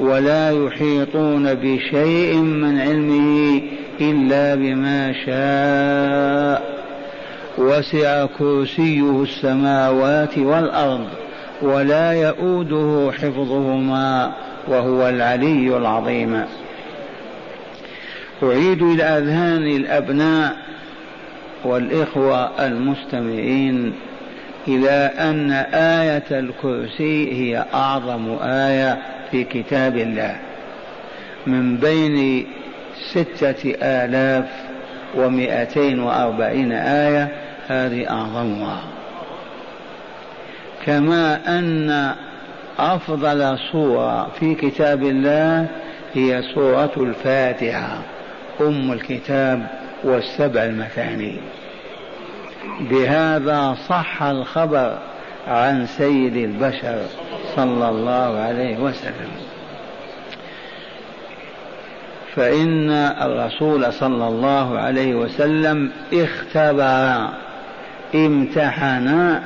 ولا يحيطون بشيء من علمه إلا بما شاء. وسع كرسيه السماوات والأرض ولا يئوده حفظهما وهو العلي العظيم. أعيد إلى أذهان الأبناء والإخوة المستمعين إلى أن آية الكرسي هي أعظم آية في كتاب الله من بين ستة آلاف ومئتين وأربعين آية هذه أعظمها كما أن أفضل سورة في كتاب الله هي سورة الفاتحة أم الكتاب والسبع المثاني. بهذا صح الخبر عن سيد البشر صلى الله عليه وسلم. فإن الرسول صلى الله عليه وسلم اختبر امتحن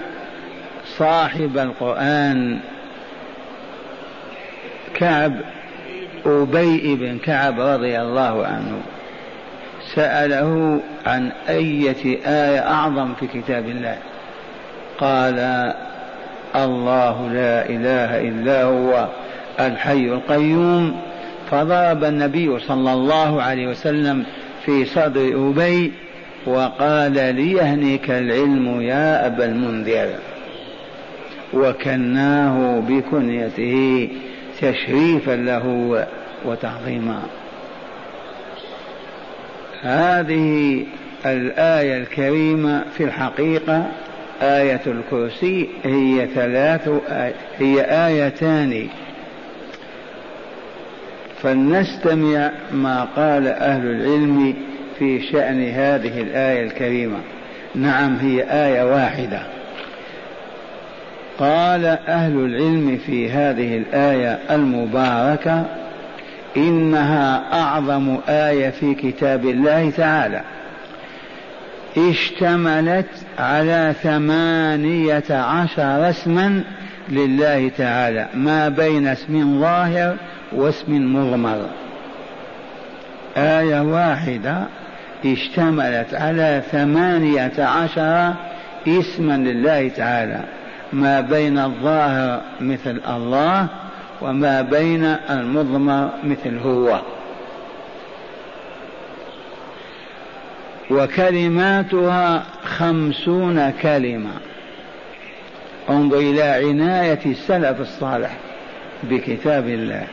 صاحب القرآن كعب أبي بن كعب رضي الله عنه. سأله عن أية آية أعظم في كتاب الله. قال الله لا إله إلا هو الحي القيوم. فضرب النبي صلى الله عليه وسلم في صدر أبي وقال ليهنك العلم يا أبا المنذر. وكناه بكنيته تشريفا له وتعظيما. هذه الآية الكريمة في الحقيقة آية الكرسي هي ثلاث هي آيتان. فلنستمع ما قال أهل العلم في شأن هذه الآية الكريمة. نعم هي آية واحدة. قال أهل العلم في هذه الآية المباركة إنها أعظم آية في كتاب الله تعالى. اشتملت على ثمانية عشر اسما لله تعالى. ما بين اسم ظاهر واسم مضمر. آية واحدة. اشتملت على ثمانية عشر اسما لله تعالى. ما بين الظاهر مثل الله وما بين المضمر مثل هو. وكلماتها خمسون كلمة. انظر إلى عناية السلف الصالح بكتاب الله.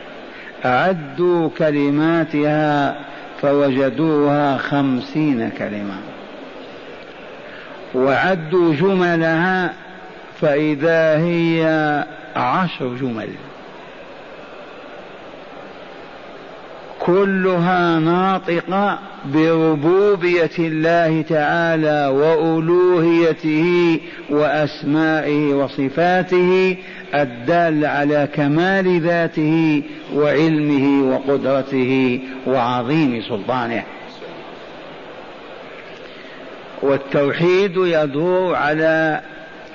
أعدوا كلماتها فوجدوها خمسين كلمة. وعدوا جملها فإذا هي عشر جمل. كلها ناطقة بربوبية الله تعالى وألوهيته وأسمائه وصفاته الدال على كمال ذاته وعلمه وقدرته وعظيم سلطانه. والتوحيد يدور على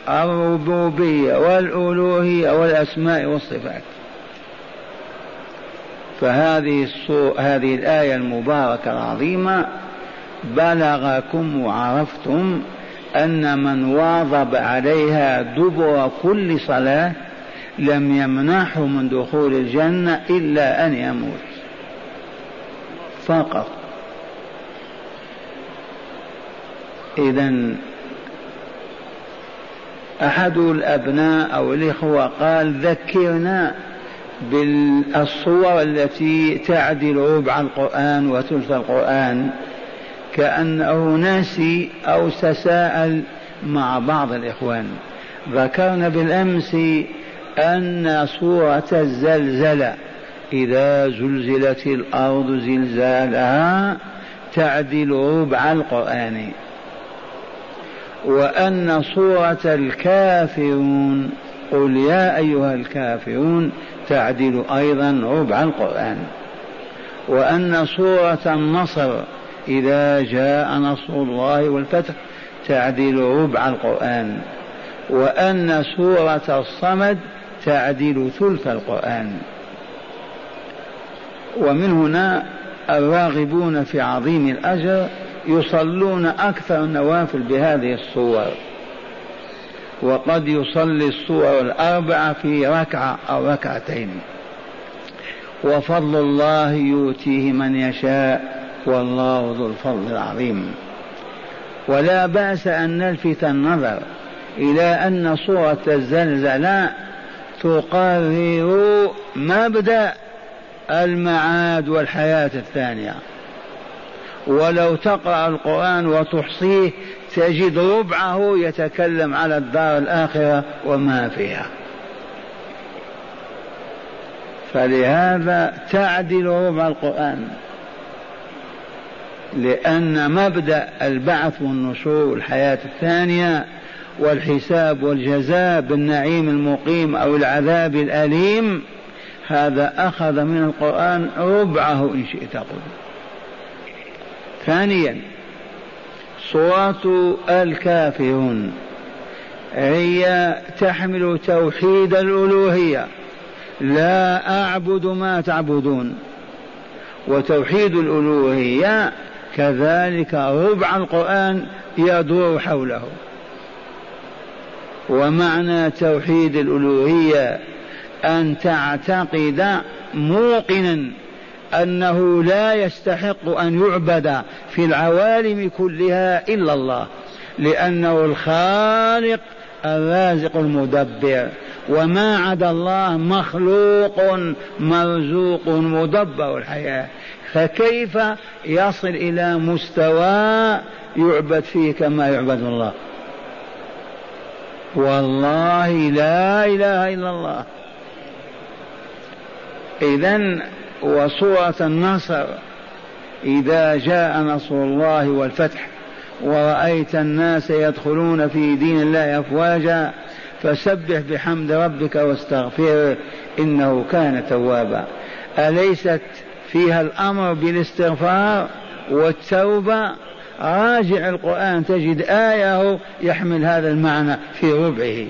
الربوبية والألوهية والأسماء والصفات. فهذه هذه الآية المباركة العظيمة بلغكم وعرفتم أن من واظب عليها دبر كل صلاة لم يمنعه من دخول الجنة إلا أن يموت. فقط. إذا أحد الأبناء أو الإخوة قال ذكرنا بالصور التي تعدل ربع القرآن وثلث القرآن كأنه ناسي أو تساءل مع بعض الإخوان. ذكرنا بالأمس أن سورة الزلزلة إذا زلزلت الأرض زلزالها تعدل ربع القرآن وأن سورة الكافرون قل يا أيها الكافرون تعدل أيضا ربع القرآن. وأن سورة النصر إذا جاء نصر الله والفتح تعدل ربع القرآن. وأن سورة الصمد تعدل ثلث القرآن. ومن هنا الراغبون في عظيم الأجر يصلون أكثر النوافل بهذه الصور وقد يصلي الصور الأربعة في ركعة أو ركعتين. وفضل الله يؤتيه من يشاء والله ذو الفضل العظيم. ولا بأس أن نلفت النظر إلى أن صورة الزلزلة تقرر مبدأ المعاد والحياة الثانية. ولو تقرأ القرآن وتحصيه تجد ربعه يتكلم على الدار الآخرة وما فيها. فلهذا تعدل ربع القرآن لأن مبدأ البعث والنشور والحياة الثانية والحساب والجزاء بالنعيم المقيم أو العذاب الأليم هذا أخذ من القرآن ربعه إن شئت قل. ثانيا صورة الكافرون. هي تحمل توحيد الألوهية. لا أعبد ما تعبدون. وتوحيد الألوهية كذلك ربع القرآن يدور حوله. ومعنى توحيد الألوهية أن تعتقد موقنا أنه لا يستحق أن يعبد في العوالم كلها إلا الله لأنه الخالق الرازق المدبر وما عدا الله مخلوق مرزوق مدبر الحياة. فكيف يصل إلى مستوى يعبد فيه كما يعبد الله؟ والله لا إله إلا الله. إذا وصورة النصر إذا جاء نصر الله والفتح ورأيت الناس يدخلون في دين الله أفواجا فسبح بحمد ربك واستغفره إنه كان توابا. أليست فيها الأمر بالاستغفار والتوبة؟ راجع القرآن تجد آية يحمل هذا المعنى في ربعه.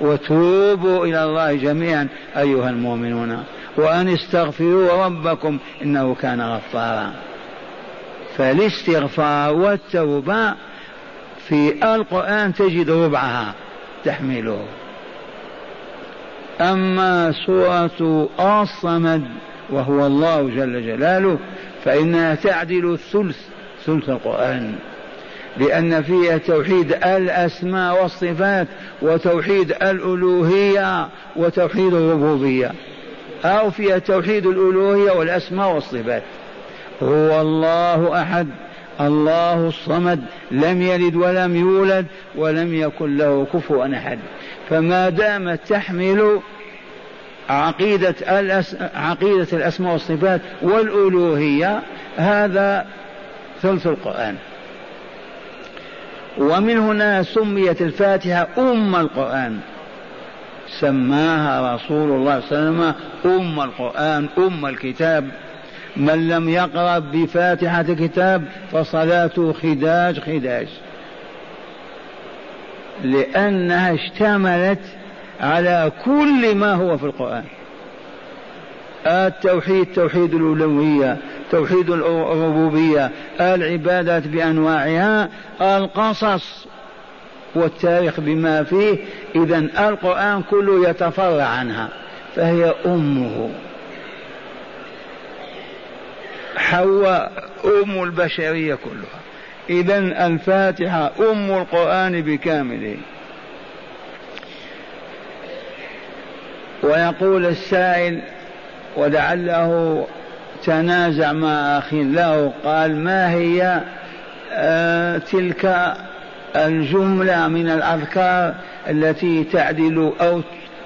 وتوبوا إلى الله جميعا أيها المؤمنون. وأن استغفروا ربكم إنه كان غفارا. فالاستغفار والتوبة في القرآن تجد ربعها تحمله. أما سورة الصمد وهو الله جل جلاله فإنها تعدل الثلث ثلث القرآن. لأن فيها توحيد الأسماء والصفات وتوحيد الألوهية وتوحيد الربوبية. أو فيها توحيد الألوهية والأسماء والصفات. هو الله أحد الله الصمد لم يلد ولم يولد ولم يكن له كفوا أحد. فما دامت تحمل عقيدة, الأس... عقيدة الأسماء والصفات والألوهية هذا ثلث القرآن. ومن هنا سميت الفاتحة أم القرآن. سماها رسول الله صلى الله عليه وسلم أم القرآن أم الكتاب. من لم يقرأ بفاتحة الكتاب فصلاته خداج خداج. لأنها اشتملت على كل ما هو في القرآن. التوحيد توحيد الألوهية توحيد الربوبية العبادات بأنواعها القصص والتاريخ بما فيه إذا القرآن كله يتفرع عنها فهي أمه. حواء أم البشرية كلها. إذا الفاتحة أم القرآن بكامله. ويقول السائل ولعله تنازع مع أخ له قال ما هي آه تلك الجملة من الأذكار التي تعدل أو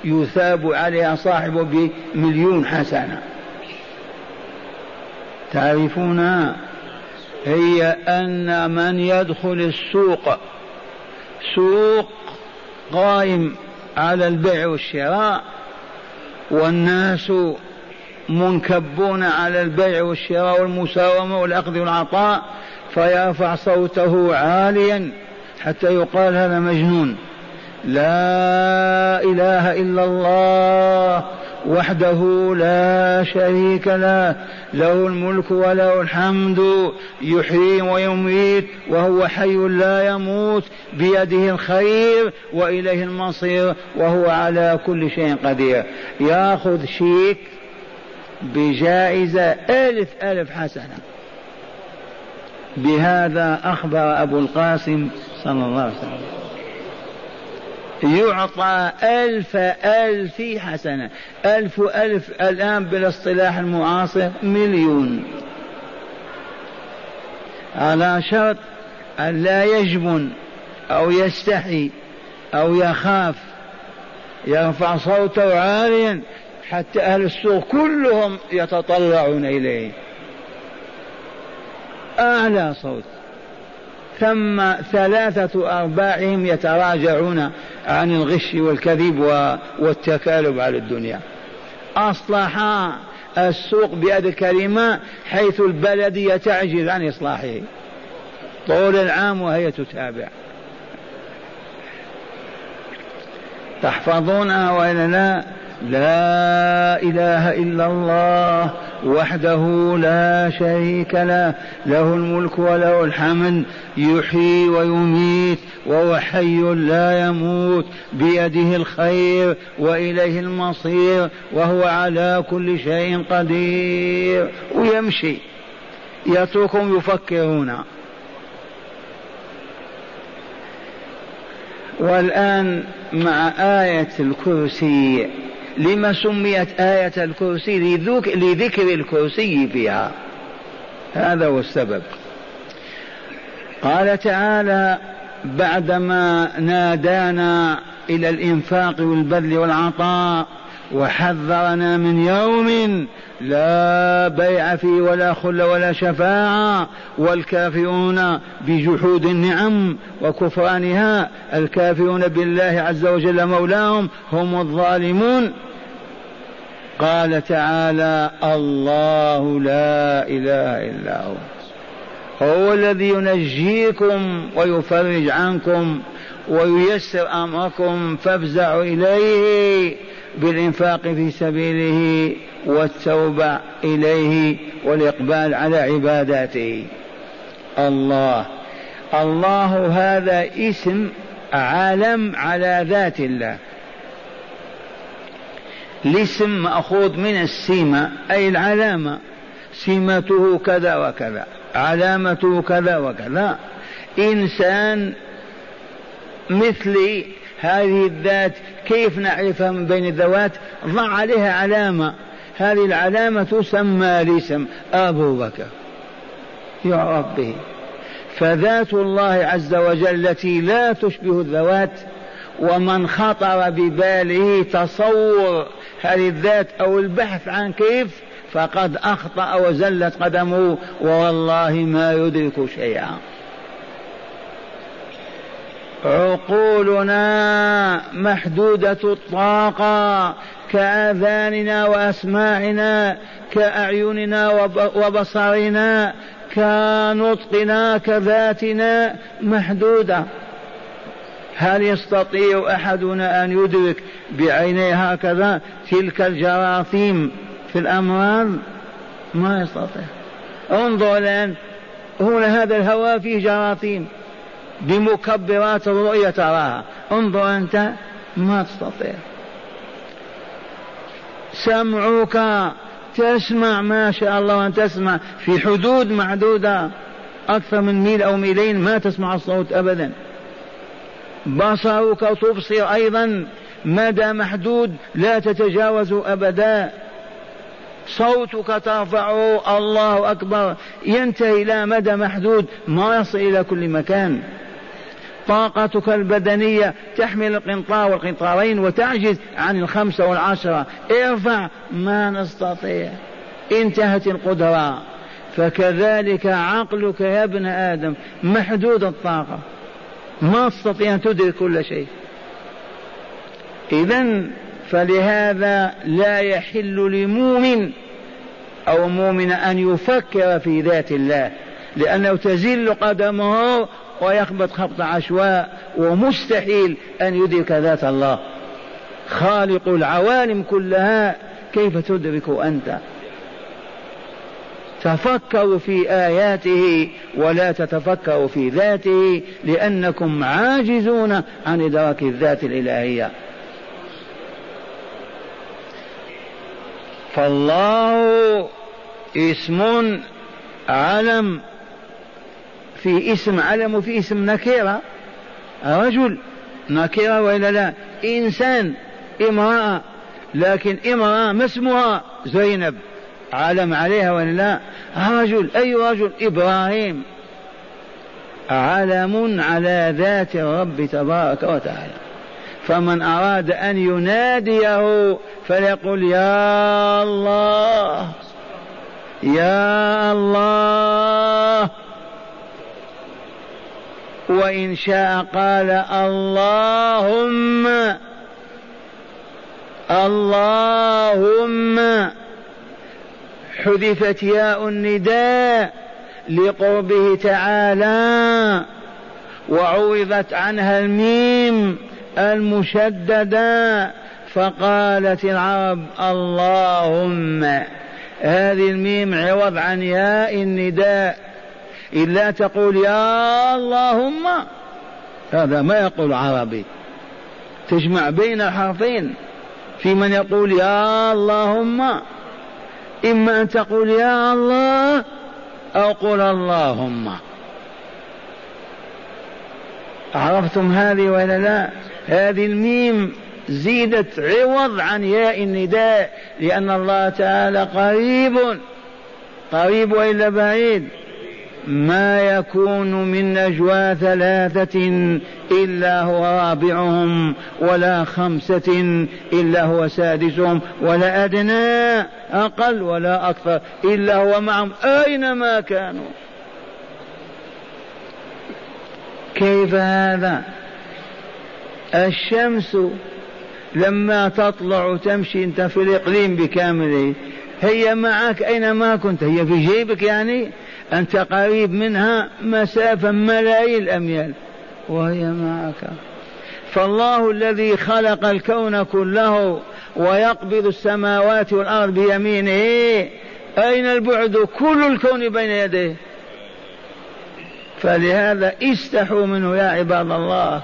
يثاب عليها صاحبه بمليون حسنة. تعرفونها هي أن من يدخل السوق سوق قائم على البيع والشراء والناس منكبون على البيع والشراء والمساومة والأخذ والعطاء فيرفع صوته عاليا. حتى يقال هذا مجنون. لا إله إلا الله وحده لا شريك له له الملك وله الحمد يحيي ويميت وهو حي لا يموت بيده الخير وإليه المصير وهو على كل شيء قدير. يأخذ شيك بجائزة ألف ألف حسنة. بهذا أخبر أبو القاسم صلى الله عليه وسلم. يعطى ألف ألف حسنة. ألف ألف الآن بالاصطلاح المعاصر مليون. على شرط أن لا يجبن أو يستحي أو يخاف. يرفع صوته عاليا. حتى أهل السوق كلهم يتطلعون إليه. أعلى صوت. ثم ثلاثة أرباعهم يتراجعون عن الغش والكذب والتكالب على الدنيا. أصلح السوق بهذه الكلمة حيث البلدية تعجز عن إصلاحه. طول العام وهي تتابع. تحفظونها وإلا لا لا إله إلا الله وحده لا شريك له له الملك وله الحمد يحيي ويميت وهو حي لا يموت بيده الخير وإليه المصير وهو على كل شيء قدير ويمشي. يتركهم يفكرون. والآن مع آية الكرسي لما سميت آية الكرسي لذكر الكرسي فيها هذا هو السبب. قال تعالى بعدما نادانا إلى الإنفاق والبذل والعطاء وحذرنا من يوم لا بيع فيه ولا خل ولا شفاعة والكافرون بجحود النعم وكفرانها الكافرون بالله عز وجل مولاهم هم الظالمون. قال تعالى الله لا إله إلا هو. هو الذي ينجيكم ويفرج عنكم وييسر أمركم فافزعوا إليه. بالإنفاق في سبيله والتوبة إليه والإقبال على عباداته. الله. الله هذا اسم علم على ذات الله. الاسم مأخوذ من السيمة أي العلامة. سمته كذا وكذا علامته كذا وكذا. إنسان مثلي هذه الذات كيف نعرفها من بين الذوات؟ ضع عليها علامة. هذه العلامة تسمى الاسم أبو بكر. يعرف به فذات الله عز وجل التي لا تشبه الذوات ومن خطر بباله تصور هذه الذات أو البحث عن كيف فقد أخطأ وزلت قدمه والله ما يدرك شيئا. عقولنا محدودة الطاقة كآذاننا وأسماعنا كأعيننا وبصرنا كنطقنا كذاتنا محدودة. هل يستطيع أحدنا أن يدرك بعينيه هكذا تلك الجراثيم في الأمراض؟ ما يستطيع. انظر الآن هنا هذا الهواء فيه جراثيم. بمكبرات الرؤية تراها. انظر أنت ما تستطيع. سمعك تسمع ما شاء الله أن تسمع. في حدود معدودة أكثر من ميل أو ميلين ما تسمع الصوت أبدا. بصرك تبصر أيضا. مدى محدود لا تتجاوز أبدا. صوتك ترفعه الله أكبر. ينتهي إلى مدى محدود. ما يصل إلى كل مكان. طاقتك البدنية تحمل القنطار والقنطارين وتعجز عن الخمسة والعشرة. ارفع ما نستطيع. انتهت القدرة. فكذلك عقلك يا ابن آدم محدود الطاقة. ما تستطيع أن تدرك كل شيء. إذا فلهذا لا يحل لمؤمن أو مؤمن أن يفكر في ذات الله لأنه تزل قدمه ويخبط خبط عشواء ومستحيل أن يدرك ذات الله. خالق العوالم كلها كيف تدرك أنت؟ تفكروا في آياته ولا تتفكروا في ذاته لأنكم عاجزون عن إدراك الذات الإلهية. فالله اسم علم في اسم علم وفي اسم نكيرة. رجل نكيرة وإلا لا؟ إنسان امرأة لكن امرأة ما اسمها؟ زينب. علم عليها ولا لا؟ رجل أي رجل؟ إبراهيم. علم على ذات الرب تبارك وتعالى. فمن أراد أن يناديه فليقل يا الله يا الله. وإن شاء قال اللهم اللهم حذفت ياء النداء لقربه تعالى وعوضت عنها الميم المشددة فقالت العرب اللهم. هذه الميم عوض عن ياء النداء. إلا تقول يا اللهم هذا ما يقول عربي. تجمع بين الحرفين في من يقول يا اللهم. إما أن تقول يا الله أو قل اللهم. عرفتم هذه ولا لا؟ هذه الميم زيدت عوض عن ياء النداء لأن الله تعالى قريب قريب وإلا بعيد. ما يكون من نجوى ثلاثة إلا هو رابعهم ولا خمسة إلا هو سادسهم ولا أدنى أقل ولا أكثر إلا هو معهم. أينما كانوا؟ كيف هذا؟ الشمس لما تطلع تمشي أنت في الإقليم بكامله هي معك اينما كنت؟ هي في جيبك يعني؟ أنت قريب منها مسافة ملايين الأميال. وهي معك. فالله الذي خلق الكون كله ويقبض السماوات والأرض بيمينه أين البعد؟ كل الكون بين يديه. فلهذا استحوا منه يا عباد الله.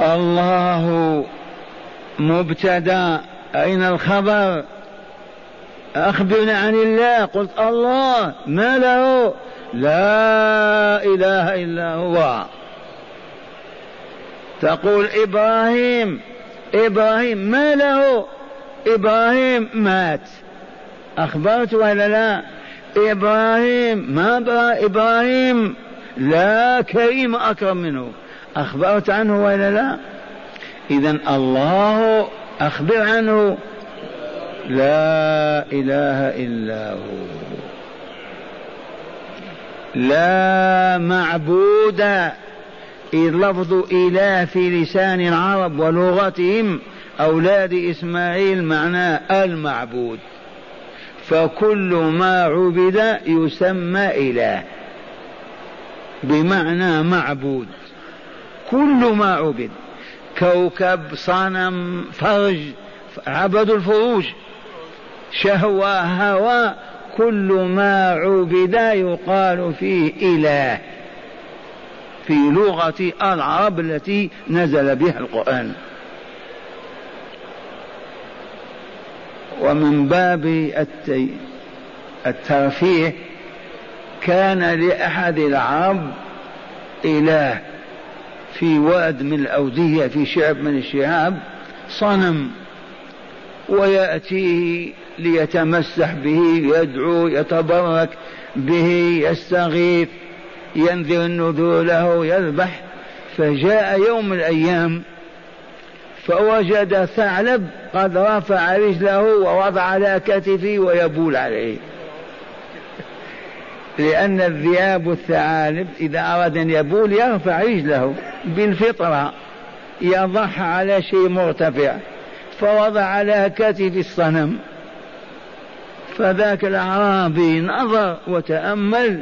الله مبتدا أين الخبر؟ أخبرنا عن الله. قلت الله ما له؟ لا إله إلا هو. تقول إبراهيم إبراهيم ما له؟ إبراهيم مات. أخبرت ولا لا؟ إبراهيم ما إبراهيم؟ لا كريم أكرم منه. أخبرت عنه ولا لا؟ إذا الله أخبر عنه. لا إله إلا هو. لا معبود. إذ لفظ إله في لسان العرب ولغتهم أولاد إسماعيل معناه المعبود. فكل ما عبد يسمى إله. بمعنى معبود. كل ما عبد. كوكب صنم فرج عبدوا الفروج. شهوة هوى كل ما عبد يقال فيه إله في لغة العرب التي نزل بها القرآن. ومن باب الترفيه كان لأحد العرب إله. في واد من الأودية في شعب من الشعاب صنم ويأتيه ليتمسح به يدعو يتبرك به يستغيث ينذر النذور له يذبح. فجاء يوم من الأيام فوجد ثعلب قد رفع رجله ووضع على كتفه ويبول عليه. لأن الذئاب الثعالب إذا أراد أن يبول يرفع رجله بالفطرة يضعها على شيء مرتفع فوضع على كتف الصنم. فذاك الأعرابي نظر وتأمل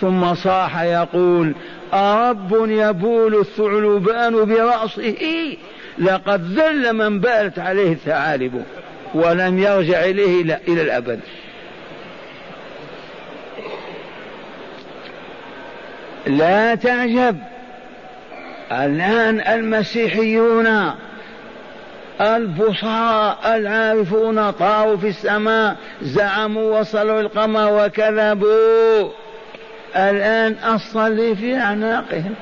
ثم صاح يقول أرب يبول الثعلبان برأسه؟ لقد ذل من بالت عليه الثعالب ولم يرجع إليه إلى الأبد. لا تعجب. الآن المسيحيون البصراء العارفون طاروا في السماء زعموا وصلوا القمر وكذبوا. الآن الصلي في أعناقهم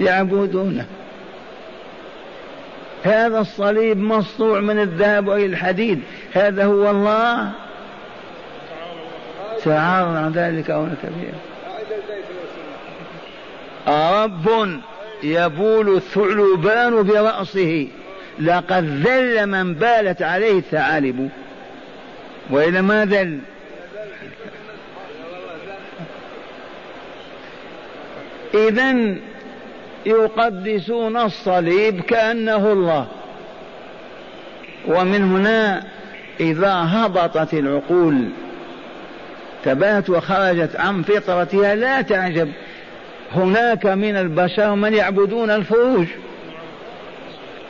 يعبدونه. هذا الصليب مصنوع من الذهب أو الحديد. هذا هو الله. تعالى عن ذلك أو كبير. رب يبول الثعلبان برأسه. لقد ذل من بالت عليه الثعالب. وإلى ما ذل؟ إذا يقدسون الصليب كأنه الله. ومن هنا إذا هبطت العقول. تبات وخرجت عن فطرتها لا تعجب. هناك من البشر من يعبدون الفروج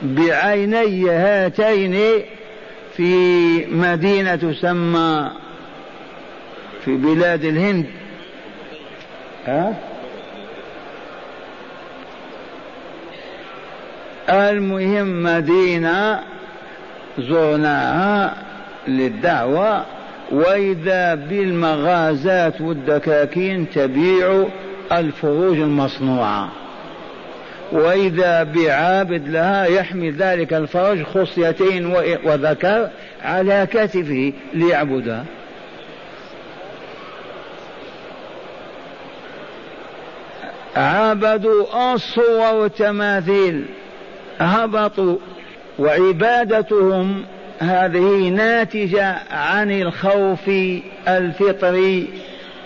بعيني هاتين في مدينة تسمى في بلاد الهند. ها؟ المهم مدينة زرناها للدعوة وإذا بالمغازات والدكاكين تبيع الفروج المصنوعة. وإذا بعابد لها يحمل ذلك الفرج خصيتين وذكر على كتفه ليعبدها عبدوا الصور والتماثيل هبطوا وعبادتهم هذه ناتجة عن الخوف الفطري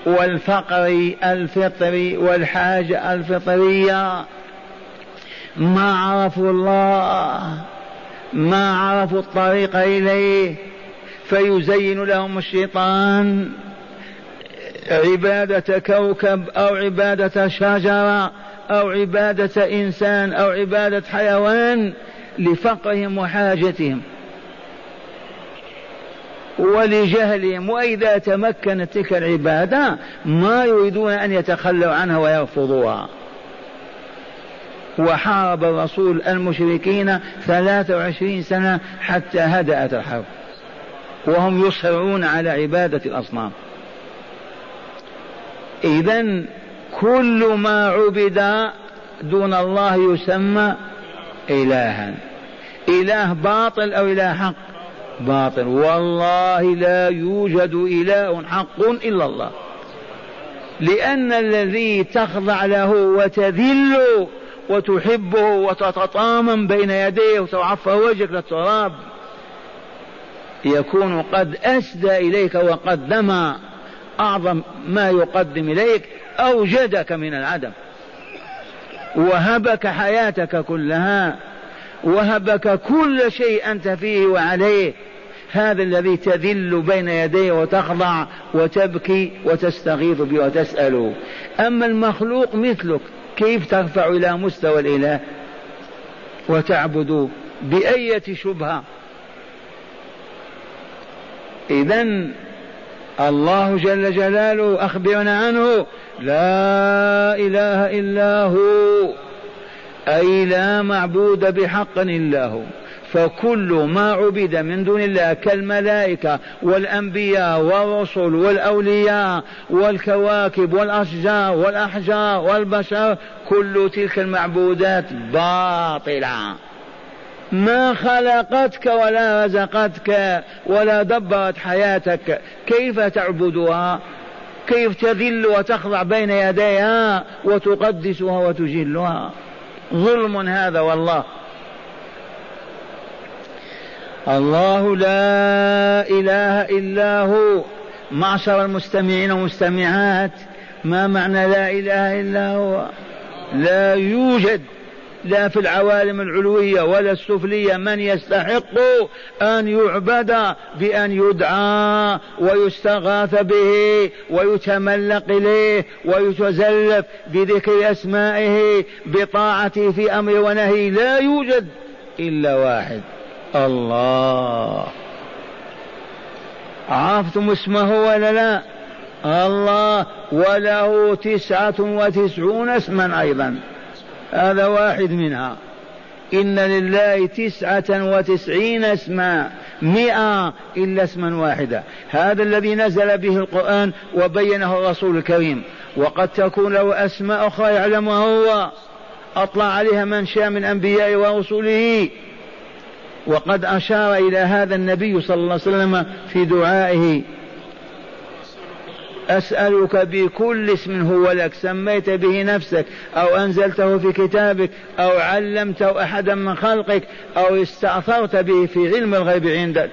والفقر الفطري والحاجة الفطرية. ما عرفوا الله ما عرفوا الطريق إليه فيزين لهم الشيطان. عبادة كوكب أو عبادة شجرة أو عبادة إنسان أو عبادة حيوان لفقرهم وحاجتهم. ولجهلهم. وإذا تمكنت تلك العبادة ما يريدون أن يتخلوا عنها ويرفضوها. وحارب الرسول المشركين ثلاثة وعشرين سنة حتى هدأت الحرب. وهم يصرون على عبادة الأصنام. إذا كل ما عبد دون الله يسمى إلها. إله باطل أو إله حق. باطل. والله لا يوجد إله حق إلا الله. لأن الذي تخضع له وتذل وتحبه وتتطامن بين يديه وتعفى وجهك للتراب يكون قد أسدى إليك وقدم أعظم ما يقدم إليك أوجدك من العدم. وهبك حياتك كلها وهبك كل شيء أنت فيه وعليه. هذا الذي تذل بين يديه وتخضع وتبكي وتستغيث به وتسأله أما المخلوق مثلك كيف ترفع إلى مستوى الإله؟ وتعبد بأية شبهة. إذا الله جل جلاله أخبرنا عنه لا إله إلا هو أي لا معبود بحق إلا هو. فكل ما عبد من دون الله كالملائكة والأنبياء والرسل والأولياء والكواكب والأشجار والأحجار والبشر كل تلك المعبودات باطلة. ما خلقتك ولا رزقتك ولا دبرت حياتك كيف تعبدها؟ كيف تذل وتخضع بين يديها وتقدسها وتجلها؟ ظلم هذا والله. الله لا إله إلا هو. معشر المستمعين والمستمعات ما معنى لا إله إلا هو؟ لا يوجد لا في العوالم العلوية ولا السفلية من يستحق أن يعبد بأن يدعى ويستغاث به ويتملق إليه ويتزلف بذكر أسمائه بطاعته في أمر ونهي لا يوجد إلا واحد. الله. عرفتم اسمه ولا لا؟ الله. وله تسعة وتسعون اسما أيضا. هذا واحد منها. إن لله تسعة وتسعين اسما. مئة إلا اسما واحدا هذا الذي نزل به القرآن وبينه الرسول الكريم. وقد تكون له أسماء أخرى يعلمها هو. أطلع عليها من شاء من أنبيائه ورسله. وقد أشار إلى هذا النبي صلى الله عليه وسلم في دعائه. أسألك بكل اسم هو لك سميت به نفسك أو أنزلته في كتابك أو علمته أحدا من خلقك أو استأثرت به في علم الغيب عندك.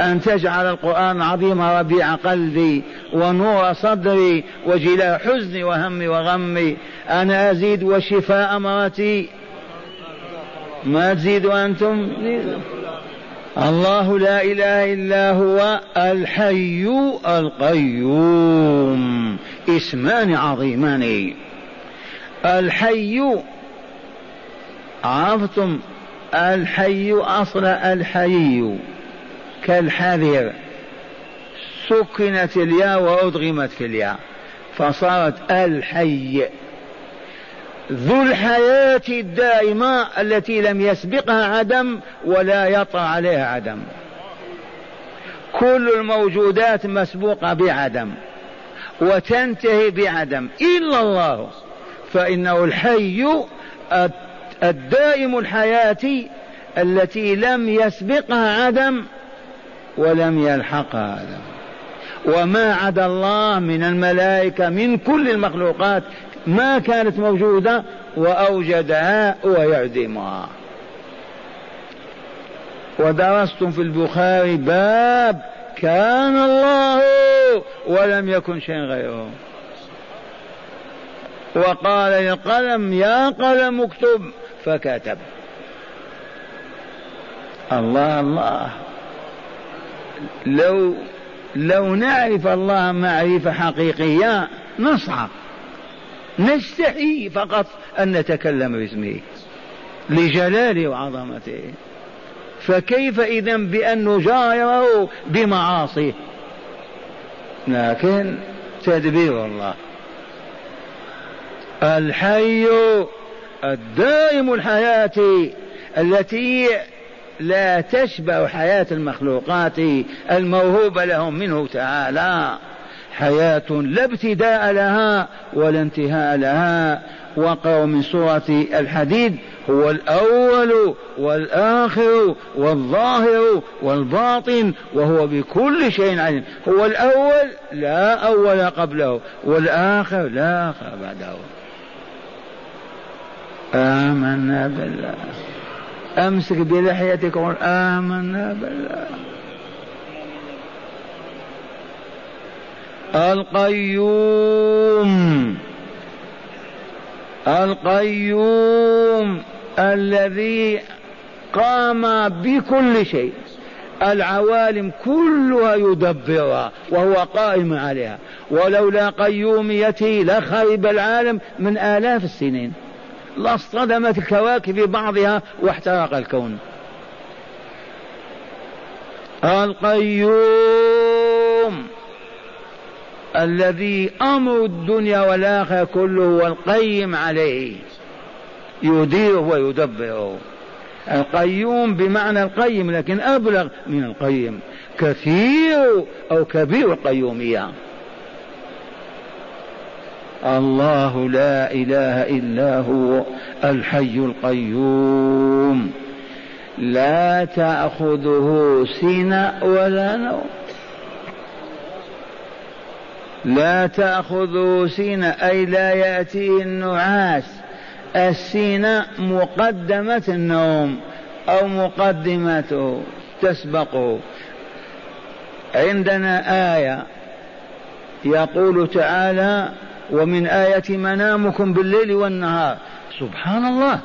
أن تجعل القرآن العظيم ربيع قلبي ونور صدري وجلاء حزني وهمي وغمي. أنا أزيد وشفاء مرتي ما تزيدوا أنتم؟ الله لا إله إلا هو الحي القيوم. اسمان عظيمان. الحي عرفتم؟ الحي أصل الحي. كالحذر. سكنت الياء وأدغمت في الياء. فصارت الحي. ذو الحياة الدائمة التي لم يسبقها عدم ولا يطرأ عليها عدم. كل الموجودات مسبوقة بعدم وتنتهي بعدم. إلا الله. فإنه الحي الدائم الحياة التي لم يسبقها عدم ولم يلحقها عدم. وما عدا الله من الملائكة من كل المخلوقات ما كانت موجودة وأوجدها ويعدمها ودرستم في البخاري باب كان الله ولم يكن شيء غيره. وقال للقلم يا قلم اكتب. فكتب. الله الله. لو لو نعرف الله معرفة حقيقية نصعق نستحي فقط أن نتكلم باسمه لجلاله وعظمته. فكيف إذا بأن نجايره بمعاصيه؟ لكن تدبير الله. الحي الدائم الحياة التي لا تشبع حياة المخلوقات الموهوبة لهم منه تعالى. حياة لا ابتداء لها ولا انتهاء لها. وقع من سورة الحديد هو الأول والآخر والظاهر والباطن وهو بكل شيء عليم. هو الأول لا أول قبله والآخر لا آخر بعده. آمنا بالله. أمسك بلحيتك وقل آمنا بالله. القيوم. القيوم الذي قام بكل شيء. العوالم كلها يدبرها وهو قائم عليها. ولولا قيوميته لخرب العالم من آلاف السنين. لاصطدمت الكواكب ببعضها واحترق الكون. القيوم. الذي أمر الدنيا والآخرة كله هو القيم عليه. يديره ويدبره القيوم بمعنى القيم لكن أبلغ من القيم. كثير أو كبير القيومية. الله لا إله إلا هو الحي القيوم. لا تأخذه سنة ولا نوم. لا تاخذه سنه أي لا ياتيه النعاس. السنة مقدمة النوم أو مقدمته تسبقه. عندنا آية يقول تعالى ومن آية منامكم بالليل والنهار. سبحان الله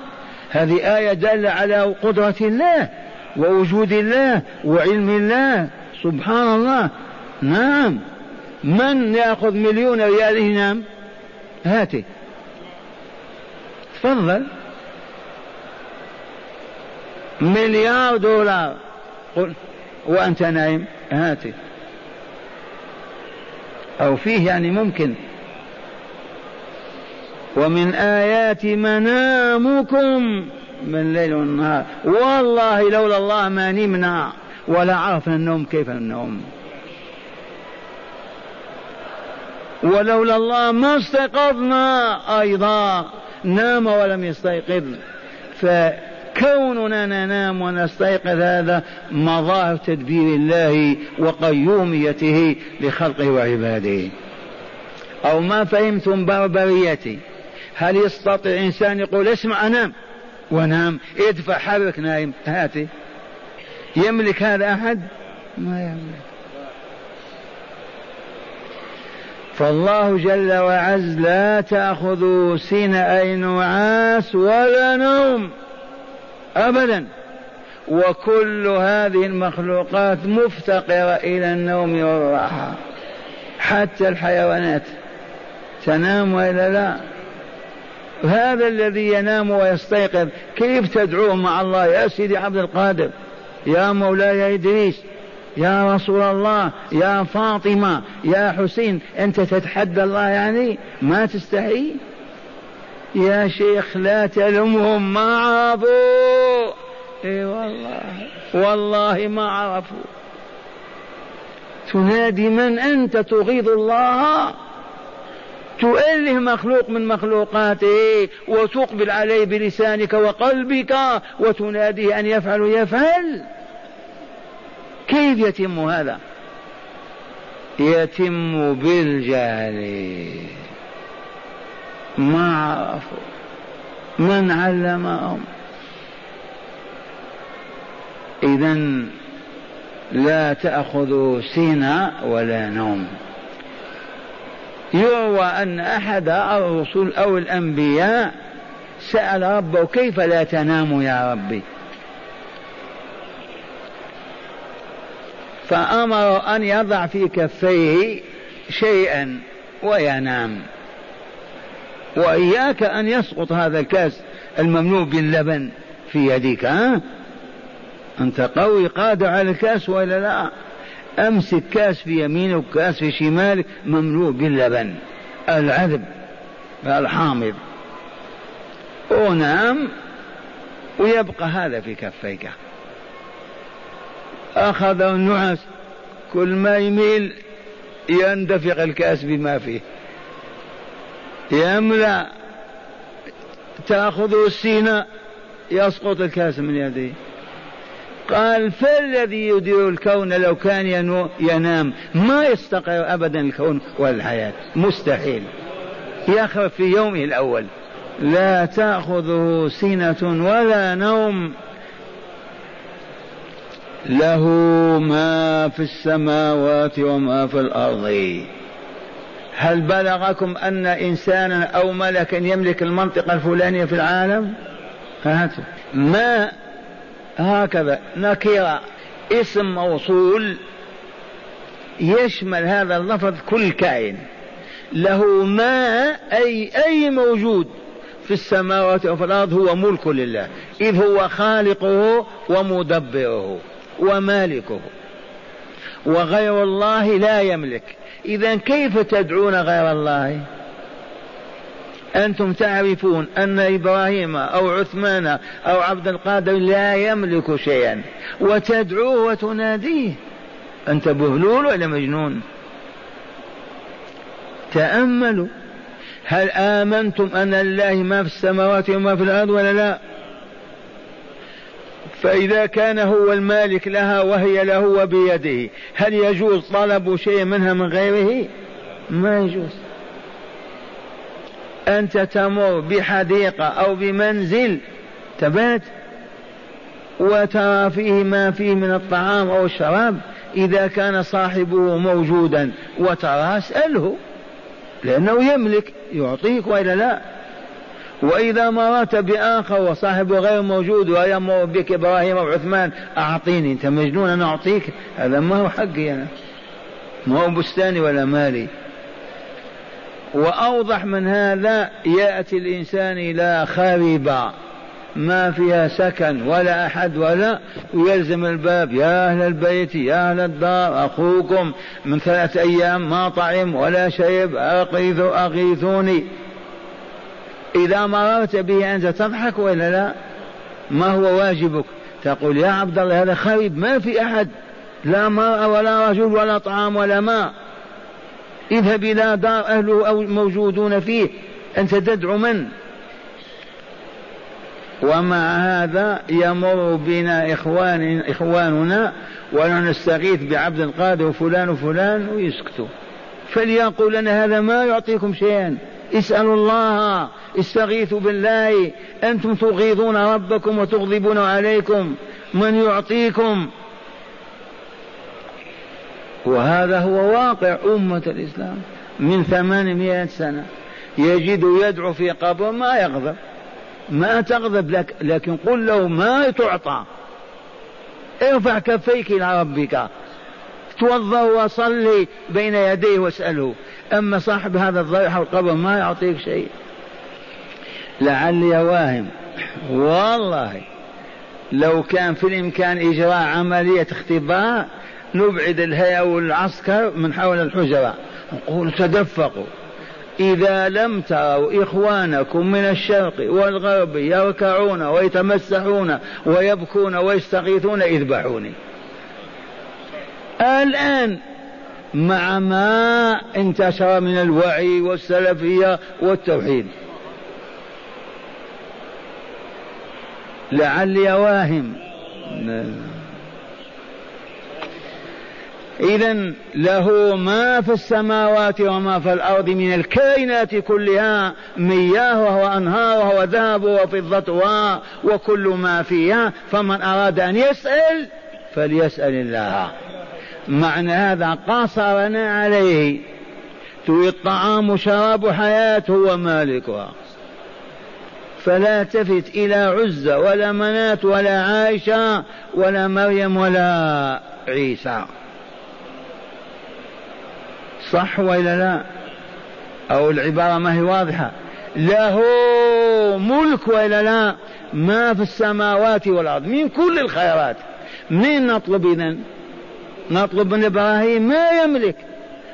هذه آية دالة على قدرة الله ووجود الله وعلم الله. سبحان الله. نعم. من يأخذ مليون ريال ينام هاتي. تفضل. مليار دولار. قل وأنت نايم؟ هاتي. أو فيه يعني ممكن. ومن آيات منامكم من الليل والنهار والله لولا الله ما نمنا. ولا عرفنا النوم كيف النوم ولولا الله ما استيقظنا أيضا. نام ولم يستيقظ. فكوننا ننام ونستيقظ هذا مظاهر تدبير الله وقيوميته لخلقه وعباده. أو ما فهمتم بربريتي. هل يستطيع إنسان يقول اسمع أنام ونام ادفع حرك نايم هاتي. يملك هذا أحد؟ ما يملك. فالله جل وعز لا تأخذ سين أي نعاس ولا نوم أبدا. وكل هذه المخلوقات مفتقرة إلى النوم والراحة. حتى الحيوانات تنام وإلا لا؟ هذا الذي ينام ويستيقظ كيف تدعوه مع الله؟ يا سيدي عبد القادر يا مولاي إدريس يا رسول الله يا فاطمة يا حسين أنت تتحدى الله يعني؟ ما تستحي؟ يا شيخ لا تلمهم ما عرفوا. إي والله والله ما عرفوا. تنادي من أنت تغيظ الله؟ تؤله مخلوق من مخلوقاته وتقبل عليه بلسانك وقلبك وتناديه أن يفعل يفعل. كيف يتم هذا؟ يتم بالجهل. ما عرفوا. من علمهم؟ إذا لا تأخذوا سنة ولا نوم. يروى أن أحد الرسل أو الأنبياء سأل ربه كيف لا تنام يا ربي؟ فأمر أن يضع في كفيه شيئا وينام. وإياك أن يسقط هذا الكاس المملوء باللبن في يديك ها؟ أنت قوي قادر على الكاس ولا لا؟ أمسك كاس في يمينك كاس في شمالك مملوء باللبن. العذب الحامض. ونام ويبقى هذا في كفيك. أخذ النعس كل ما يميل يندفق الكأس بما فيه. يملأ تأخذه السينة يسقط الكأس من يديه قال فالذي يدير الكون لو كان ينام ما يستقر ابدا الكون والحياة. مستحيل. يخرب في يومه الأول. لا تأخذه سنه ولا نوم. له ما في السماوات وما في الأرض. هل بلغكم أن إنسانا أو ملكا يملك المنطقة الفلانية في العالم؟ هاتوا ما هكذا نكرة اسم موصول يشمل هذا اللفظ كل كائن. له ما أي أي موجود في السماوات وفي الأرض هو ملك لله. إذ هو خالقه ومدبره. ومالكه. وغير الله لا يملك. إذا كيف تدعون غير الله؟ أنتم تعرفون أن إبراهيم أو عثمان أو عبد القادر لا يملك شيئا. وتدعوه وتناديه. أنت بهلول ولا مجنون؟ تأملوا. هل آمنتم أن لله ما في السماوات وما في الأرض ولا لا؟ فإذا كان هو المالك لها وهي له وبيده هل يجوز طلب شيء منها من غيره؟ ما يجوز. أنت تمر بحديقة أو بمنزل تبات وترى فيه ما فيه من الطعام أو الشراب إذا كان صاحبه موجودا وترى اسأله لأنه يملك يعطيك وإلا لا. وإذا مررت بآخر وصاحبه غير موجود ويمر بك إبراهيم أو عثمان أعطيني أنت مجنون أنا أعطيك. هذا ما هو حقي أنا. ما هو بستاني ولا مالي. وأوضح من هذا يأتي الإنسان إلى خريبة ما فيها سكن ولا أحد ولا ويلزم الباب. يا أهل البيت يا أهل الدار أخوكم من ثلاثة أيام ما طعم ولا شرب أغيثوني. إذا مررت به أنت تضحك ولا لا؟ ما هو واجبك؟ تقول يا عبد الله هذا خريب ما في أحد. لا مرأة ولا رجل ولا طعام ولا ماء. اذهب إلى دار أهله أو موجودون فيه. أنت تدعو من؟ ومع هذا يمر بنا إخوان إخواننا ونستغيث بعبد القادر وفلان وفلان ويسكتوا. فليقول لنا هذا ما يعطيكم شيئا. اسألوا الله استغيثوا بالله. أنتم تغيظون ربكم وتغضبون عليكم. من يعطيكم؟ وهذا هو واقع أمة الإسلام من ثمانمائة سنة. يجد يدعو في قبر ما يغضب. ما تغضب لك لكن قل له ما تعطى. ارفع كفيك إلى ربك. توضأ وصلي بين يديه واسأله. أما صاحب هذا الضريح القبر ما يعطيك شيء. لعلي واهم والله لو كان في الإمكان إجراء عملية اختبار نبعد الهيئة والعسكر من حول الحجرة نقول تدفقوا. إذا لم تروا إخوانكم من الشرق والغرب يركعون ويتمسحون ويبكون ويستغيثون اذبحوني. الآن مع ما انتشر من الوعي والسلفية والتوحيد. لعلي واهم. إذا له ما في السماوات وما في الأرض من الكائنات كلها مياهها وأنهارها وذهبها وفضتها وكل ما فيها فمن أراد أن يسأل فليسأل الله. معنى هذا قصرنا عليه. تريد طعام شراب حياة هو مالكها فلا تفت إلى عزة ولا منات ولا عائشة ولا مريم ولا عيسى. صح وإلا لا؟ أو العبارة ما هي واضحة؟ له ملك وإلا لا؟ ما في السماوات والأرض. من كل الخيرات. منين نطلب إذن؟ نطلب من إبراهيم ما يملك.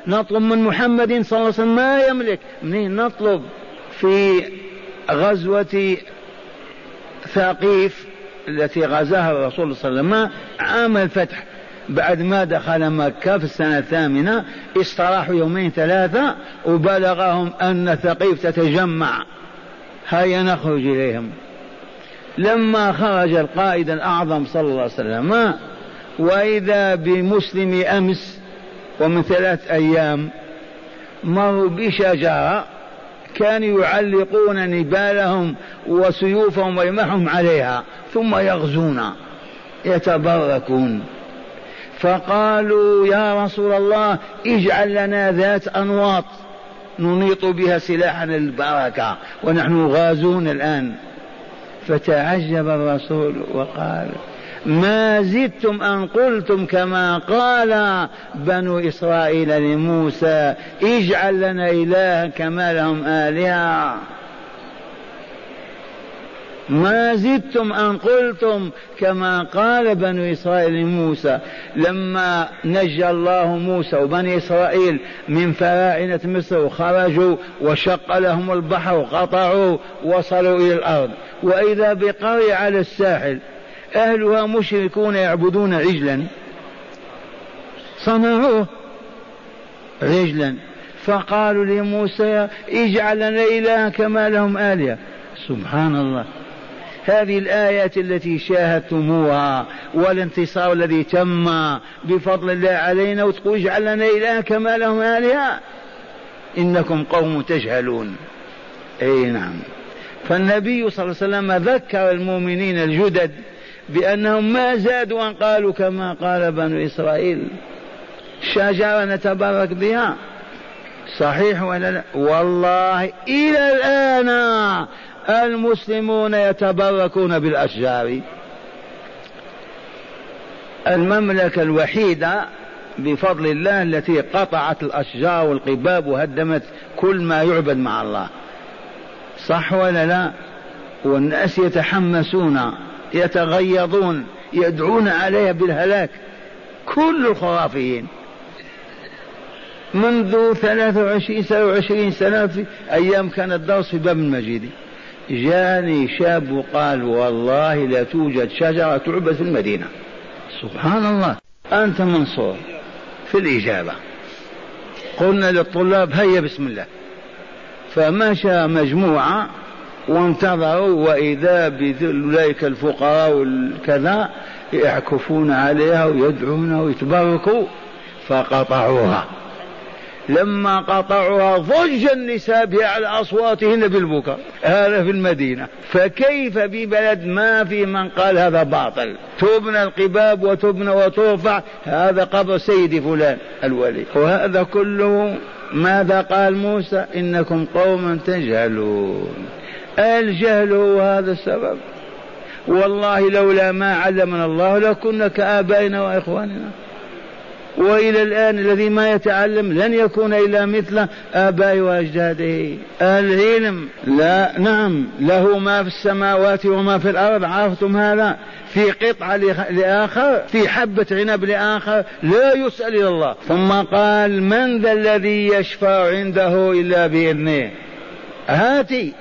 نطلب من محمد صلى الله عليه وسلم ما يملك. منين نطلب؟ في غزوة ثقيف التي غزاها الرسول صلى الله عليه وسلم عام الفتح. بعد ما دخل مكة في السنة الثامنة استراحوا يومين ثلاثة وبلغهم أن ثقيف تتجمع. هيا نخرج إليهم. لما خرج القائد الأعظم صلى الله عليه وسلم وإذا بمسلم أمس ومن ثلاث أيام مروا بشجرة كانوا يعلقون نبالهم وسيوفهم ورمحهم عليها ثم يغزون يتبركون. فقالوا يا رسول الله اجعل لنا ذات أنواط ننيط بها سلاحنا البركة ونحن غازون الآن. فتعجب الرسول وقال ما زدتم أن قلتم كما قال بنو إسرائيل لموسى اجعل لنا إلها كما لهم آلهة. ما زدتم أن قلتم كما قال بنو إسرائيل لموسى. لما نجى الله موسى وبني إسرائيل من فراعنة مصر وخرجوا وشق لهم البحر وقطعوا وصلوا إلى الأرض. وإذا بقرية على الساحل أهلها مشركون يعبدون عجلا. صنعوه عجلا. فقالوا لموسى اجعل لنا إلها كما لهم آلهة. سبحان الله هذه الآيات التي شاهدتموها والانتصار الذي تم بفضل الله علينا وتقول اجعل لنا إلها كما لهم آلهة. إنكم قوم تجهلون. أي نعم. فالنبي صلى الله عليه وسلم ذكر المؤمنين الجدد. بأنهم ما زادوا أن قالوا كما قال بنو إسرائيل. شجرة نتبرك بها. صحيح ولا لا؟ والله إلى الآن المسلمون يتبركون بالأشجار. المملكة الوحيدة بفضل الله التي قطعت الأشجار والقباب وهدمت كل ما يعبد مع الله. صح ولا لا؟ والناس يتحمسون. يتغيظون يدعون عليها بالهلاك. كل الخرافيين. منذ 23 سنة وعشرين سنة في أيام كان الدرس في باب المجيد. جاني شاب وقال والله لا توجد شجرة تعبد في المدينة. سبحان الله. أنت منصور في الإجابة. قلنا للطلاب هيا بسم الله. فمشى مجموعة وانتظروا وإذا بأولئك الفقراء والكذا يعكفون عليها ويدعون ويتبركوا فقطعوها. لما قطعوها ضج النساء بأعلى أصواتهن بالبكاء. هذا في المدينة. فكيف ببلد ما في من قال هذا باطل؟ تبنى القباب وتبنى وترفع هذا قبر سيد فلان الولي وهذا كله ماذا قال موسى؟ إنكم قوم تجهلون. الجهل هو هذا السبب. والله لولا ما علمنا الله لكنا كآبائنا وإخواننا. وإلى الآن الذي ما يتعلم لن يكون إلا مثل آبائه وأجداده. العلم. لا نعم له ما في السماوات وما في الأرض. عرفتم هذا؟ في قطعة لآخر في حبة عنب لآخر لا يسأل إلى الله. ثم قال من ذا الذي يشفع عنده إلا بإذنه؟ هاتي.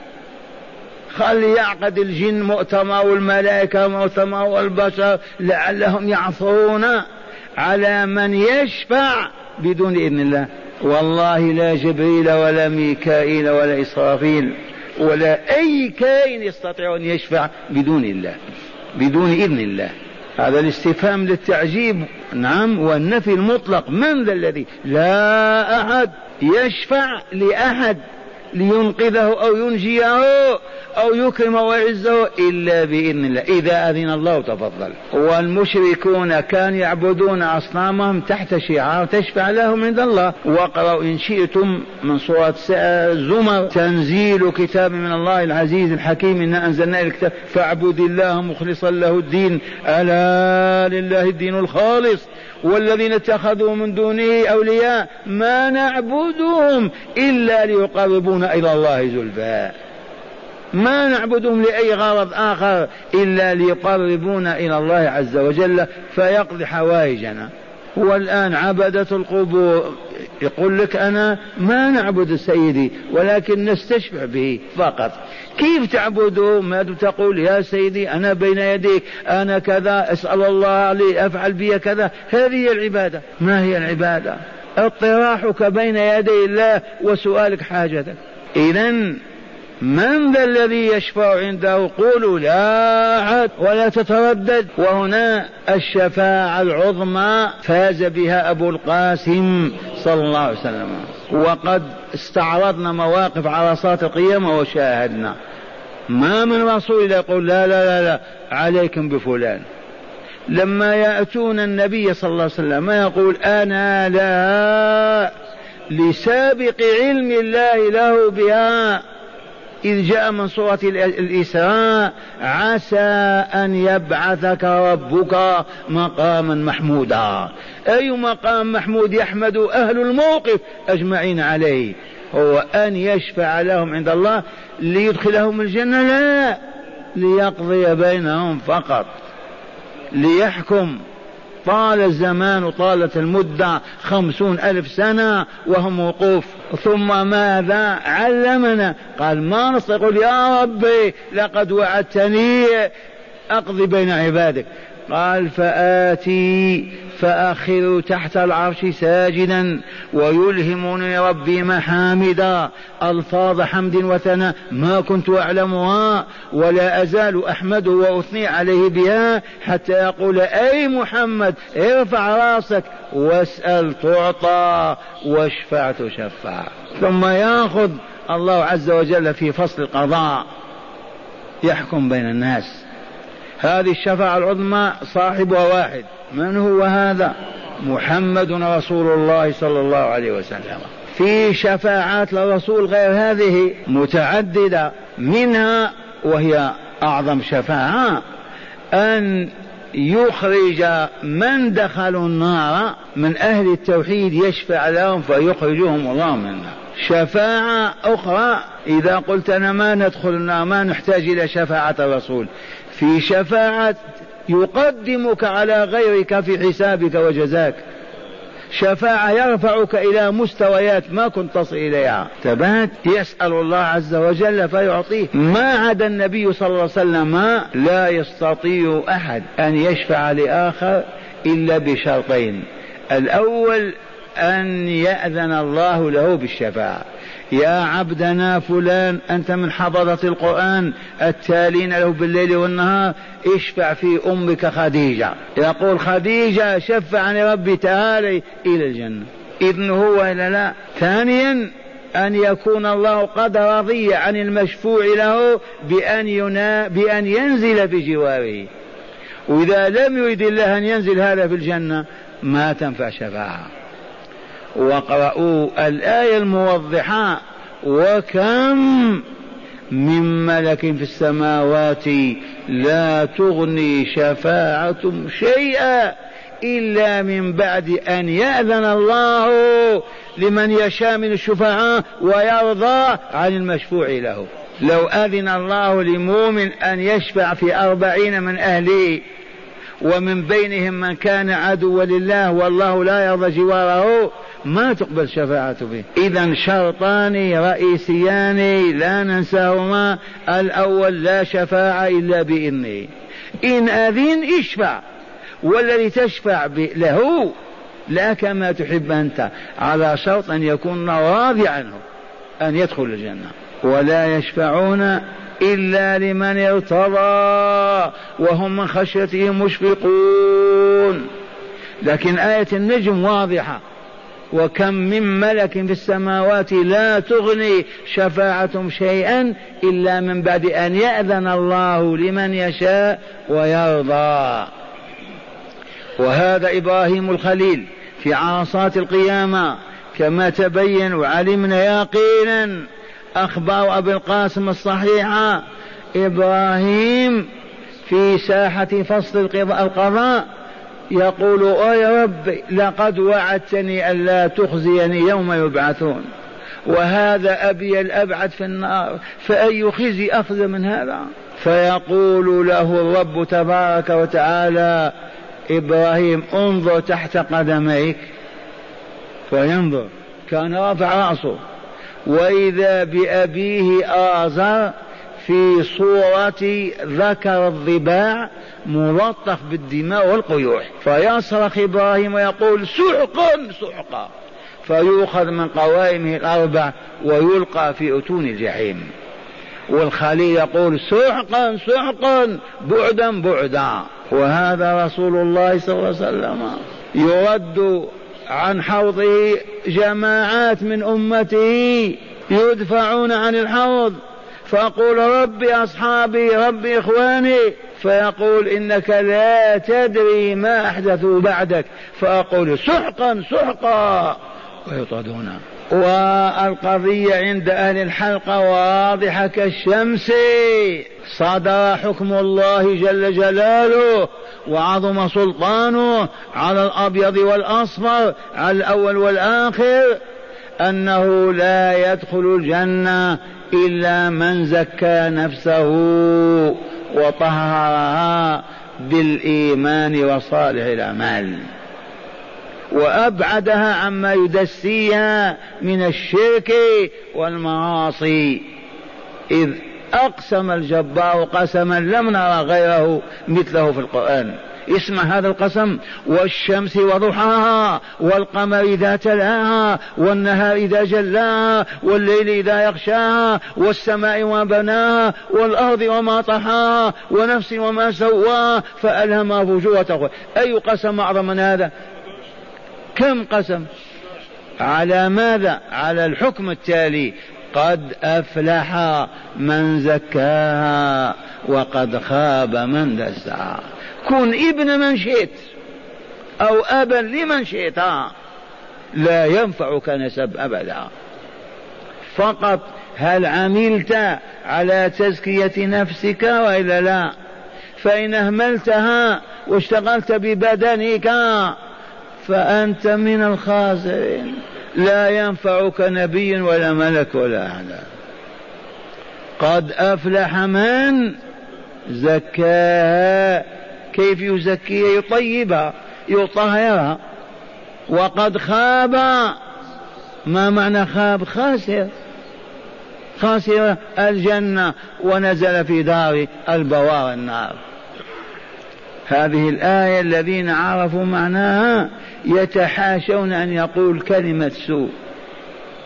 خلي يعقد الجن مؤتمر والملائكة مؤتمر والبشر لعلهم يعثرون على من يشفع بدون إذن الله. والله لا جبريل ولا ميكائيل ولا إسرافيل ولا أي كائن يستطيع أن يشفع بدون الله بدون إذن الله. هذا الاستفهام للتعجيب. نعم والنفي المطلق من ذا الذي لا أحد يشفع لأحد. لينقذه أو ينجيه أو يكرم ويعزه إلا بإذن الله. إذا أذن الله تفضل. والمشركون كانوا يعبدون أصنامهم تحت شعار تشفع لهم عند الله. واقرأوا إن شئتم من سورة زمر. تنزيل كتاب من الله العزيز الحكيم. إنا أنزلنا الكتاب. فاعبد الله مخلصا له الدين. ألا لله الدين الخالص. والذين اتخذوا من دونه أولياء ما نعبدهم إلا ليقربونا إلى الله زلفى. ما نعبدهم لأي غرض آخر إلا ليقربونا إلى الله عز وجل فيقضي حوائجنا. والآن عبدة القبور. يقول لك أنا ما نعبد سيدي ولكن نستشفع به فقط. كيف تعبده ما تقول يا سيدي أنا بين يديك أنا كذا أسأل الله لي أفعل بي كذا. هذه العبادة. ما هي العبادة؟ اطراحك بين يدي الله وسؤالك حاجتك. إذا من ذا الذي يشفع عنده؟ قولوا لا أحد ولا تتردد. وهنا الشفاعة العظمى فاز بها أبو القاسم صلى الله عليه وسلم. وقد استعرضنا مواقف عرصات القيامة وشاهدنا. ما من رسول يقول لا لا لا لا عليكم بفلان. لما يأتون النبي صلى الله عليه وسلم ما يقول أنا لا لسابق علم الله له بها إذ جاء من سورة الإسراء عسى أن يبعثك ربك مقاما محمودا. أي مقام محمود يحمد أهل الموقف أجمعين عليه. هو أن يشفع لهم عند الله ليدخلهم الجنة لا ليقضي بينهم فقط ليحكم طال الزمان وطالت المدة خمسون ألف سنة وهم وقوف. ثم ماذا علمنا؟ قال ما نستطيع يا ربي لقد وعدتني. أقضي بين عبادك. قال فآتي فأخذ تحت العرش ساجدا ويلهمني ربي محامدا ألفاظ حمد وثناء ما كنت أعلمها ولا أزال أحمده وأثني عليه بها حتى يقول أي محمد ارفع رأسك واسأل تعطى واشفع تشفع. ثم يأخذ الله عز وجل في فصل القضاء يحكم بين الناس. هذه الشفاعة العظمى صاحبها واحد. من هو هذا؟ محمد رسول الله صلى الله عليه وسلم. في شفاعات للرسول غير هذه متعددة. منها وهي أعظم شفاعة أن يخرج من دخلوا النار من أهل التوحيد يشفع لهم فيخرجهم الله منها. شفاعة أخرى. إذا قلت أنا ما ندخل النار ما نحتاج إلى شفاعة الرسول. في شفاعة يقدمك على غيرك في حسابك وجزاك. شفاعة يرفعك إلى مستويات ما كنت تصل إليها. تبات. يسأل الله عز وجل فيعطيه. ما عدا النبي صلى الله عليه وسلم لا يستطيع أحد أن يشفع لآخر إلا بشرطين. الأول أن يأذن الله له بالشفاعة يا عبدنا فلان أنت من حضرة القرآن التالين له بالليل والنهار اشفع في أمك خديجة. يقول خديجة شفعني ربي تعالي إلى الجنة. إذن هو إلا لا. ثانيا أن يكون الله قد رضي عن المشفوع له بأن, ينا بأن ينزل بجواره وإذا لم يريد الله أن ينزل هذا في الجنة ما تنفع شفاعة. واقرأوا الآية الموضحة وكم من ملك في السماوات لا تغني شفاعتهم شيئا إلا من بعد أن يأذن الله لمن يشاء من الشفعاء ويرضى عن المشفوع له. لو أذن الله لمؤمن أن يشفع في أربعين من أهله ومن بينهم من كان عدوا لله والله لا يرضى جواره ما تقبل شفاعته به إذا شرطان رئيسيان لا ننساهما. الأول لا شفاعة إلا بإذنه. إن أذن اشفع والذي تشفع له لا كما تحب أنت. على شرط أن يكون راضي عنه أن يدخل الجنة. ولا يشفعون إلا لمن ارتضى وهم من خشيته مشفقون. لكن آية النجم واضحة. وكم من ملك في السماوات لا تغني شفاعتهم شيئا إلا من بعد أن يأذن الله لمن يشاء ويرضى. وهذا إبراهيم الخليل في عرصات القيامة كما تبين وعلمنا يقينا. أخبار أبي القاسم الصحيحة إبراهيم في ساحة فصل القضاء يقول يا رب لقد وعدتني ألا تخزيني يوم يبعثون وهذا أبي الأبعد في النار فأي خزي أخذ من هذا؟ فيقول له الرب تبارك وتعالى إبراهيم انظر تحت قدميك. فينظر كان رافع رأسه. وإذا بأبيه آزر في صورة ذكر الضباع ملطخ بالدماء والقيوح. فيصرخ إبراهيم ويقول سحقا سحقا. فيؤخذ من قوائمه الأربع ويلقى في أتون الجحيم. والخليل يقول سحقا سحقا بعدا بعدا. وهذا رسول الله صلى الله عليه وسلم يرد عن حوضه جماعات من أمته يدفعون عن الحوض. فأقول ربي أصحابي ربي إخواني فيقول إنك لا تدري ما أحدثوا بعدك. فأقول سحقا سحقا. ويطردون. والقضية عند أهل الحلقة واضحة كالشمس. صدر حكم الله جل جلاله وعظم سلطانه على الأبيض والأصفر على الأول والآخر أنه لا يدخل الجنة إلا من زكى نفسه وطهرها بالإيمان وصالح الأعمال. وأبعدها عما يدسيها من الشرك والمعاصي. إذ أقسم الجبار قسما لم نرى غيره مثله في القرآن. اسمع هذا القسم والشمس وضحاها والقمر إذا تلاها والنهار إذا جلاها والليل إذا يغشاها والسماء وما بناها والأرض وما طحاها ونفس وما سواها فألهمها فجورها تقوى أي قسم أعظم من هذا؟ كم قسم؟ على ماذا؟ على الحكم التالي. قد أفلح من زكاها وقد خاب من دساها. كن ابن من شئت أو أبا لمن شئت لا ينفعك نسب أبدا. فقط هل عملت على تزكية نفسك وإلا لا؟ فإن أهملتها واشتغلت ببدنك فأنت من الخاسرين. لا ينفعك نبي ولا ملك ولا أحد. قد أفلح من زكاها كيف يزكيها؟ يطيبها يطهرها وقد خاب. ما معنى خاب؟ خاسر. خاسر الجنة ونزل في دار البوار النار. هذه الآية الذين عرفوا معناها يتحاشون أن يقول كلمة سوء.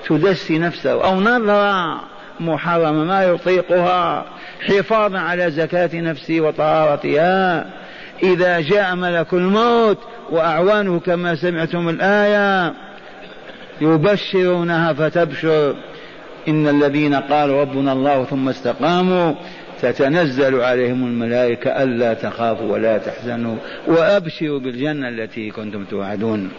تدسي نفسه أو نظرة محرمة ما يطيقها. حفاظا على زكاة نفسه وطهارتها. إذا جاء ملك الموت وأعوانه كما سمعتم الآية يبشرونها فتبشر. إن الذين قالوا ربنا الله ثم استقاموا تتنزل عليهم الملائكة ألا تخافوا ولا تحزنوا وأبشروا بالجنة التي كنتم توعدون.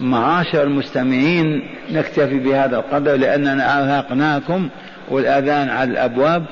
معاشر المستمعين نكتفي بهذا القدر لأننا أرهقناكم والأذان على الأبواب.